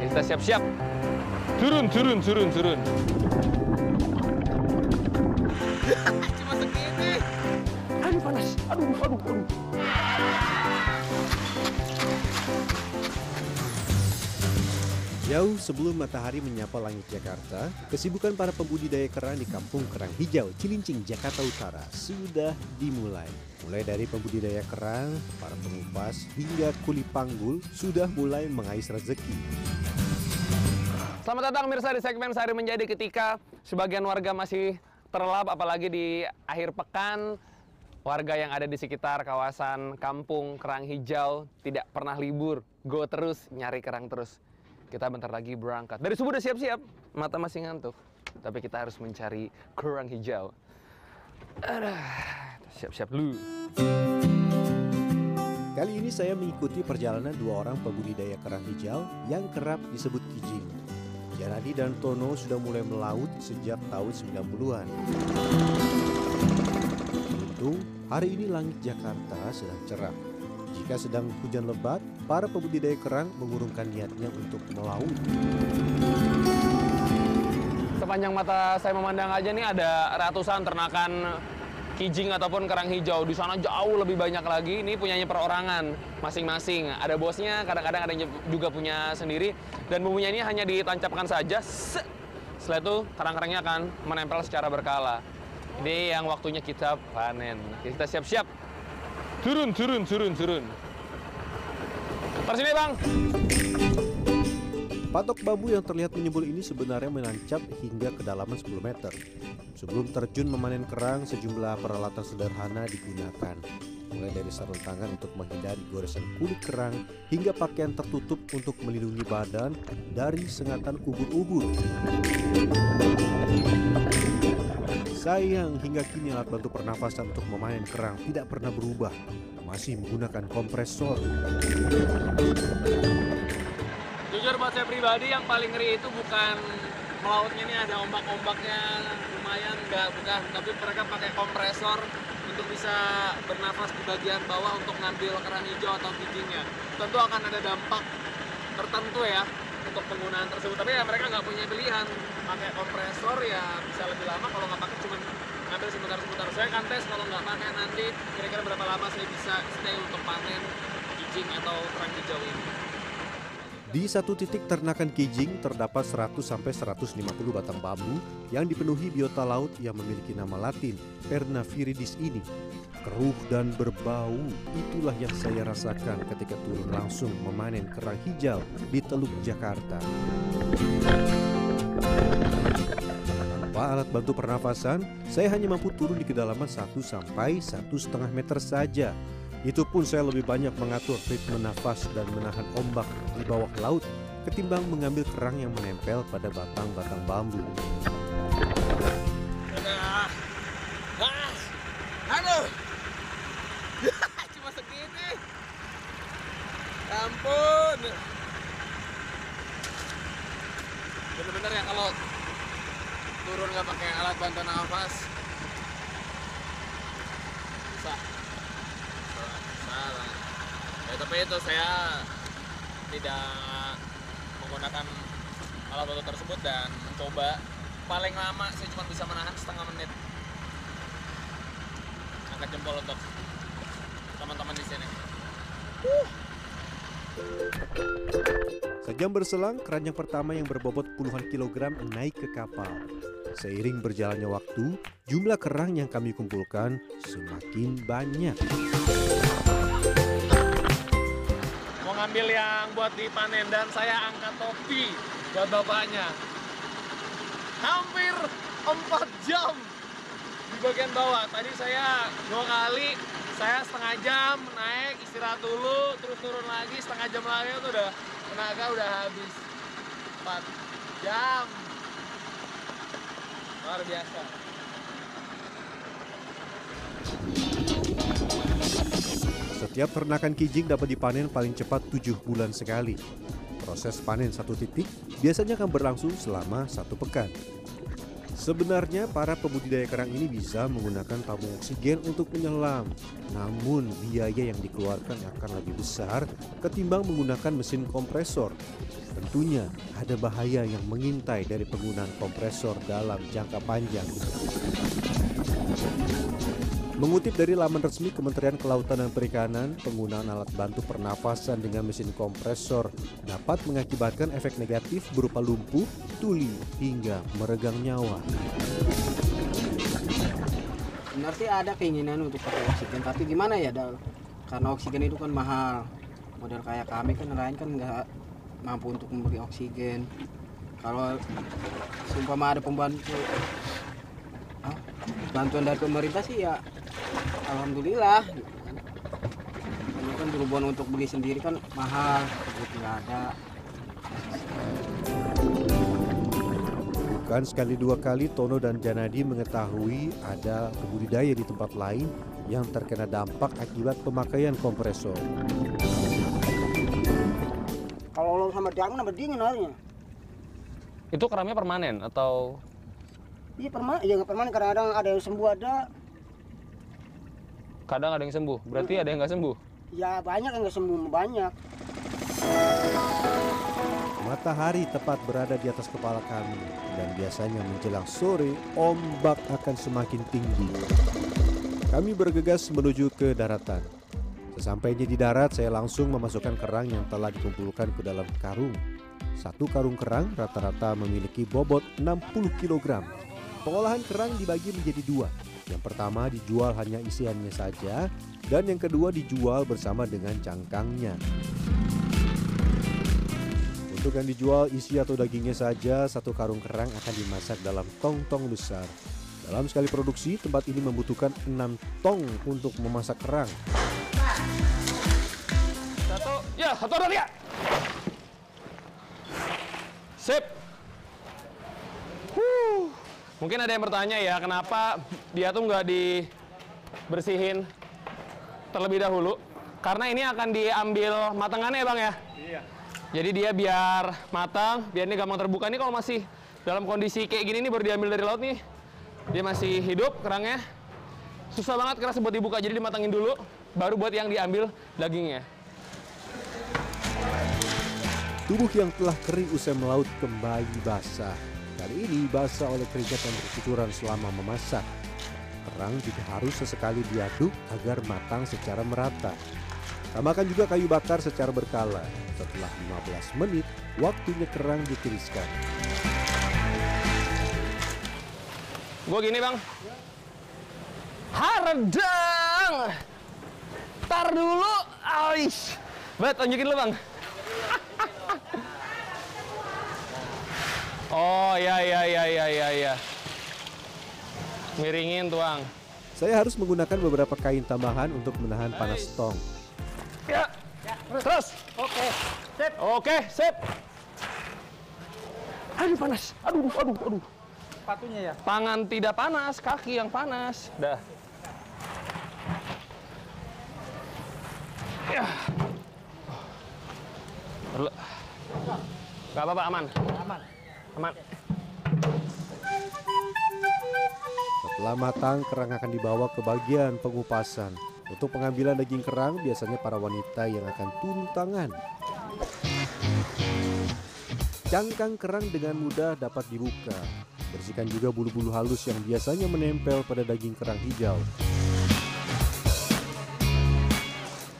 Kita siap-siap. Turun, turun, turun, turun. Cuma segini. Aduh panas. Aduh, aduh, aduh. Jauh sebelum matahari menyapa langit Jakarta, kesibukan para pembudidaya kerang di Kampung Kerang Hijau, Cilincing, Jakarta Utara sudah dimulai. Mulai dari pembudidaya kerang, para pengupas, hingga kuli panggul sudah mulai mengais rezeki. Selamat datang Mirsa di segmen Sehari Menjadi ketika sebagian warga masih terlelap apalagi di akhir pekan. Warga yang ada di sekitar kawasan kampung kerang hijau tidak pernah libur. Go terus nyari kerang terus. Kita bentar lagi berangkat. Dari subuh udah siap-siap mata masih ngantuk. Tapi kita harus mencari kerang hijau. Aduh, siap-siap dulu Kali ini saya mengikuti perjalanan dua orang pembudidaya kerang hijau yang kerap disebut kijing. Janadi dan Tono sudah mulai melaut sejak tahun 90-an. Untung, hari ini langit Jakarta sedang cerah. Jika sedang hujan lebat, para pembudidaya kerang mengurungkan niatnya untuk melaut. sepanjang mata saya memandang aja nih ada ratusan ternakan kijing ataupun kerang hijau. Di sana jauh lebih banyak lagi. Ini punyanya perorangan masing-masing. Ada bosnya kadang-kadang ada juga punya sendiri. Dan bumbunya ini hanya ditancapkan saja. Set. setelah itu kerang-kerangnya akan menempel secara berkala. Ini yang waktunya kita panen. Kita siap-siap. Turun turun turun turun. Persini bang Patok bambu yang terlihat menyembul ini sebenarnya menancap hingga kedalaman 10 meter. Sebelum terjun memanen kerang, sejumlah peralatan sederhana digunakan. Mulai dari sarung tangan untuk menghindari goresan kulit kerang, hingga pakaian tertutup untuk melindungi badan dari sengatan ubur-ubur. Sayang, hingga kini alat bantu pernafasan untuk memanen kerang tidak pernah berubah. Masih menggunakan kompresor. Buat saya pribadi yang paling ngeri itu bukan melautnya ini ada ombak-ombaknya lumayan nggak bukan. Tapi mereka pakai kompresor untuk bisa bernafas di bagian bawah untuk ngambil kerang hijau atau kijingnya. Tentu akan ada dampak tertentu ya untuk penggunaan tersebut. Tapi ya mereka nggak punya pilihan. Pakai kompresor ya bisa lebih lama kalau nggak pakai cuma ngambil sebentar-sebentar. Saya kan tes kalau nggak panen nanti kira-kira berapa lama saya bisa stay untuk panen kijing atau kerang hijau ini Di satu titik ternakan kijing terdapat 100-150 batang bambu yang dipenuhi biota laut yang memiliki nama latin Pernaviridis ini. Keruh dan berbau, itulah yang saya rasakan ketika turun langsung memanen kerang hijau di Teluk Jakarta. Tanpa alat bantu pernafasan, saya hanya mampu turun di kedalaman 1 sampai 1,5 meter saja. Itu pun saya lebih banyak mengatur ritme nafas dan menahan ombak di bawah laut ketimbang mengambil kerang yang menempel pada batang-batang bambu. Aduh. Cuma segini. Ampun. Bener-bener ya kalau turun nggak pakai alat bantu nafas salah ya tapi itu saya tidak menggunakan alat bantu tersebut dan mencoba paling lama saya cuma bisa menahan setengah menit angkat jempol untuk teman-teman di sini Sejam berselang, keranjang pertama yang berbobot puluhan kilogram naik ke kapal. Seiring berjalannya waktu, jumlah kerang yang kami kumpulkan semakin banyak. Mau ngambil yang buat dipanen dan saya angkat topi buat bapaknya. Hampir 4 jam di bagian bawah. Tadi saya dua kali saya setengah jam naik istirahat dulu terus turun lagi setengah jam lagi itu udah tenaga udah habis. 4 jam. Luar biasa Setiap ternakan kijing dapat dipanen paling cepat 7 bulan sekali. Proses panen satu titik biasanya akan berlangsung selama satu pekan. Sebenarnya para pembudidaya kerang ini bisa menggunakan tabung oksigen untuk menyelam. Namun biaya yang dikeluarkan akan lebih besar ketimbang menggunakan mesin kompresor. Tentunya ada bahaya yang mengintai dari penggunaan kompresor dalam jangka panjang. Mengutip dari laman resmi Kementerian Kelautan dan Perikanan, penggunaan alat bantu pernafasan dengan mesin kompresor dapat mengakibatkan efek negatif berupa lumpuh, tuli, hingga meregang nyawa. Benar sih ada keinginan untuk pakai oksigen, tapi gimana ya, Dal? Karena oksigen itu kan mahal. Model kayak kami kan nelayan kan nggak mampu untuk membeli oksigen. Kalau sumpah ada pembantu bantuan dari pemerintah sih ya alhamdulillah gitu kan. Ini kan berhubungan untuk beli sendiri kan mahal, duit nggak ada. Bukan sekali dua kali Tono dan Janadi mengetahui ada budidaya di tempat lain yang terkena dampak akibat pemakaian kompresor. Kalau lo sama dia kan dingin airnya. Itu keramnya permanen atau Iya permanen, ya nggak permanen kadang-kadang ada yang sembuh ada, kadang ada yang sembuh? Berarti ada yang nggak sembuh? ya banyak yang nggak sembuh banyak. Matahari tepat berada di atas kepala kami dan biasanya menjelang sore ombak akan semakin tinggi. Kami bergegas menuju ke daratan. Sesampainya di darat saya langsung memasukkan kerang yang telah dikumpulkan ke dalam karung. Satu karung kerang rata-rata memiliki bobot 60 kg. Pengolahan kerang dibagi menjadi dua. Yang pertama dijual hanya isiannya saja dan yang kedua dijual bersama dengan cangkangnya. Untuk yang dijual isi atau dagingnya saja, satu karung kerang akan dimasak dalam tong-tong besar. Dalam sekali produksi, tempat ini membutuhkan 6 tong untuk memasak kerang. Satu, ya satu dua tiga. Sip. Mungkin ada yang bertanya ya, kenapa dia tuh nggak dibersihin terlebih dahulu? Karena ini akan diambil matangannya ya bang ya. Iya. Jadi dia biar matang, biar ini gampang terbuka. Ini kalau masih dalam kondisi kayak gini nih baru diambil dari laut nih, dia masih hidup kerangnya. Susah banget keras buat dibuka, jadi dimatangin dulu, baru buat yang diambil dagingnya. Tubuh yang telah kering usai melaut kembali basah. Kali ini basah oleh keringat yang bercucuran selama memasak. Kerang juga harus sesekali diaduk agar matang secara merata. Tambahkan juga kayu bakar secara berkala. Setelah 15 menit, waktunya kerang ditiriskan. Gue gini bang. Haredang. Tar dulu. Aish. Bet, tunjukin lu bang. Oh ya ya ya ya ya ya. Miringin tuang. Saya harus menggunakan beberapa kain tambahan untuk menahan panas tong. Ya. Terus. Oke, sip. Oke, sip. Aduh panas. Aduh, aduh, aduh. Sepatunya ya. Tangan tidak panas, kaki yang panas. Dah. Ya. Perlu. Gak apa-apa, aman. Aman. Aman. Setelah matang, kerang akan dibawa ke bagian pengupasan. Untuk pengambilan daging kerang, biasanya para wanita yang akan turun tangan. Cangkang kerang dengan mudah dapat dibuka. Bersihkan juga bulu-bulu halus yang biasanya menempel pada daging kerang hijau.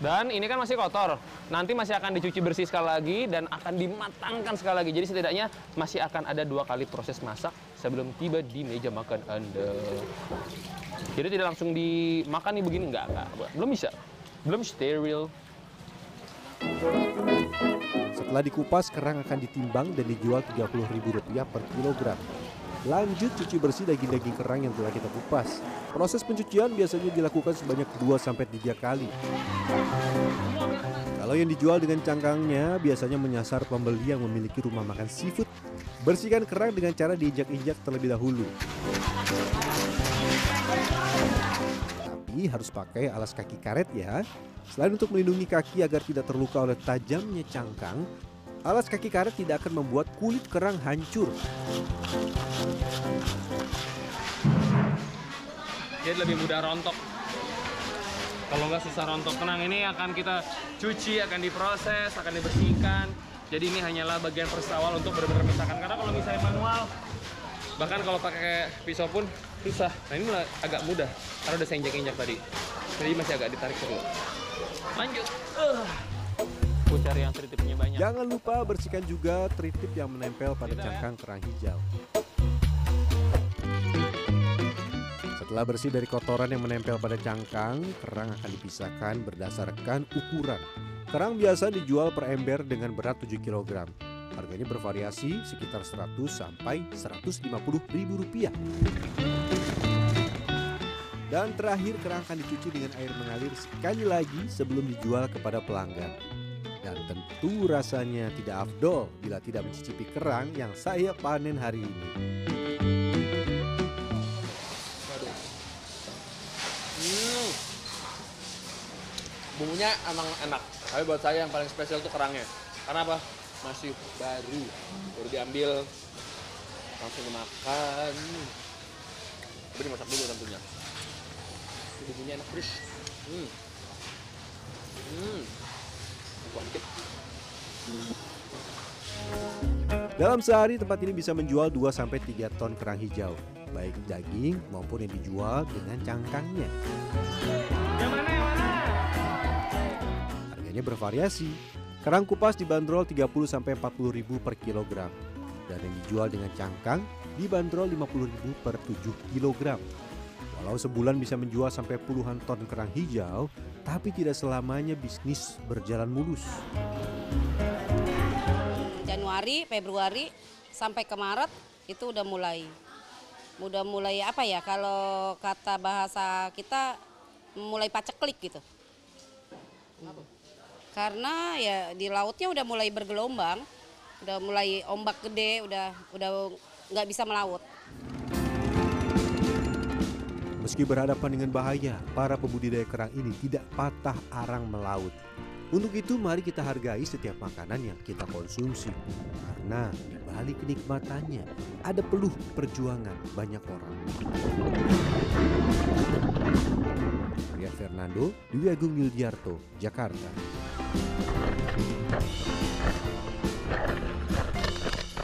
Dan ini kan masih kotor. Nanti masih akan dicuci bersih sekali lagi dan akan dimatangkan sekali lagi. Jadi setidaknya masih akan ada dua kali proses masak sebelum tiba di meja makan Anda. Jadi tidak langsung dimakan nih begini enggak, enggak. Belum bisa. Belum steril. Setelah dikupas, kerang akan ditimbang dan dijual Rp30.000 per kilogram. Lanjut cuci bersih daging-daging kerang yang telah kita kupas. Proses pencucian biasanya dilakukan sebanyak 2-3 kali. Kalau yang dijual dengan cangkangnya biasanya menyasar pembeli yang memiliki rumah makan seafood. Bersihkan kerang dengan cara diinjak-injak terlebih dahulu. Tapi harus pakai alas kaki karet ya. Selain untuk melindungi kaki agar tidak terluka oleh tajamnya cangkang, Alas kaki karet tidak akan membuat kulit kerang hancur. Jadi lebih mudah rontok. Kalau nggak susah rontok tenang ini akan kita cuci, akan diproses, akan dibersihkan. Jadi ini hanyalah bagian proses awal untuk benar-benar memisahkan. Karena kalau misalnya manual, bahkan kalau pakai pisau pun susah. Nah ini agak mudah karena udah saya injak-injak tadi. Jadi masih agak ditarik terus. Lanjut. Uh. Cari yang tritipnya banyak. Jangan lupa bersihkan juga tritip yang menempel pada cangkang kerang hijau. Setelah bersih dari kotoran yang menempel pada cangkang, kerang akan dipisahkan berdasarkan ukuran. Kerang biasa dijual per ember dengan berat 7 kg. Harganya bervariasi sekitar 100 sampai 150 ribu rupiah. Dan terakhir kerang akan dicuci dengan air mengalir sekali lagi sebelum dijual kepada pelanggan. Dan tentu rasanya tidak afdol bila tidak mencicipi kerang yang saya panen hari ini. Hmm. Bumbunya emang enak. Tapi buat saya yang paling spesial tuh kerangnya. Karena apa? Masih baru. Baru diambil langsung dimakan. Tapi dimasak dulu tentunya. Bumbunya enak terus. Hmm. Hmm. Dalam sehari tempat ini bisa menjual 2 sampai 3 ton kerang hijau, baik daging maupun yang dijual dengan cangkangnya. Harganya bervariasi. Kerang kupas dibanderol 30 sampai 40 ribu per kilogram dan yang dijual dengan cangkang dibanderol 50 ribu per 7 kilogram. Walau sebulan bisa menjual sampai puluhan ton kerang hijau, tapi tidak selamanya bisnis berjalan mulus. Januari, Februari sampai ke Maret itu udah mulai udah mulai apa ya kalau kata bahasa kita mulai paceklik gitu. Karena ya di lautnya udah mulai bergelombang, udah mulai ombak gede, udah udah nggak bisa melaut. Meski berhadapan dengan bahaya, para pembudidaya kerang ini tidak patah arang melaut. Untuk itu mari kita hargai setiap makanan yang kita konsumsi. Karena di balik kenikmatannya ada peluh perjuangan banyak orang. Rian Fernando, Dwi Agung Yuldiarto, Jakarta.